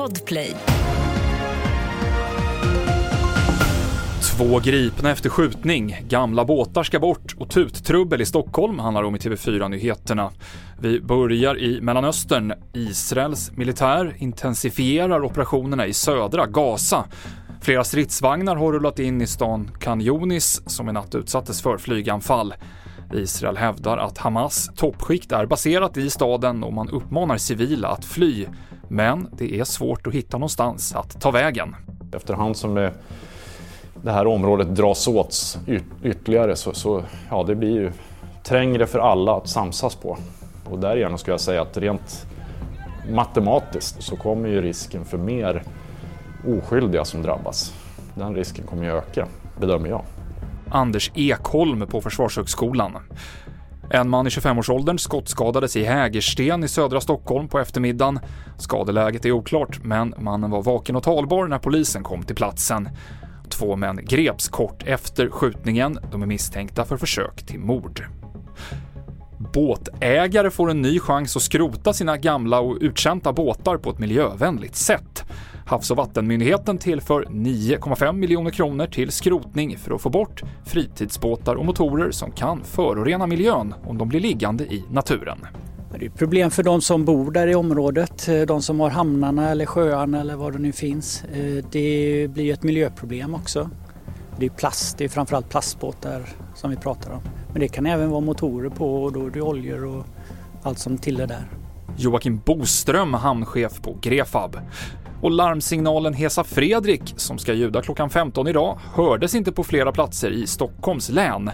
Podplay. Två gripna efter skjutning, gamla båtar ska bort och tuttrubbel i Stockholm handlar om i TV4-nyheterna. Vi börjar i Mellanöstern. Israels militär intensifierar operationerna i södra Gaza. Flera stridsvagnar har rullat in i stan Khan Yunis som i natt utsattes för flyganfall. Israel hävdar att Hamas toppskikt är baserat i staden och man uppmanar civila att fly. Men det är svårt att hitta någonstans att ta vägen. Efterhand som det, det här området dras åt ytterligare så, så ja, det blir ju trängre för alla att samsas på. Och därigenom skulle jag säga att rent matematiskt så kommer ju risken för mer oskyldiga som drabbas. Den risken kommer ju öka, bedömer jag. Anders Ekholm på Försvarshögskolan. En man i 25-årsåldern skottskadades i Hägersten i södra Stockholm på eftermiddagen. Skadeläget är oklart, men mannen var vaken och talbar när polisen kom till platsen. Två män greps kort efter skjutningen. De är misstänkta för försök till mord. Båtägare får en ny chans att skrota sina gamla och uttjänta båtar på ett miljövänligt sätt. Havs och vattenmyndigheten tillför 9,5 miljoner kronor till skrotning för att få bort fritidsbåtar och motorer som kan förorena miljön om de blir liggande i naturen. Det är problem för de som bor där i området, eh, de som har hamnarna eller sjöarna eller vad det nu finns. Eh, det blir ett miljöproblem också. Det är plast, det är framförallt plastbåtar som vi pratar om. Men det kan även vara motorer på och då är det oljor och allt som tillhör där. Joakim Boström, hamnchef på Grefab. Och larmsignalen Hesa Fredrik, som ska ljuda klockan 15 idag, hördes inte på flera platser i Stockholms län.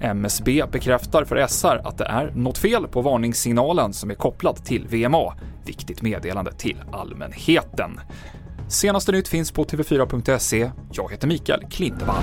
MSB bekräftar för SR att det är något fel på varningssignalen som är kopplad till VMA. Viktigt meddelande till allmänheten. Senaste nytt finns på tv4.se. Jag heter Mikael Klintevall.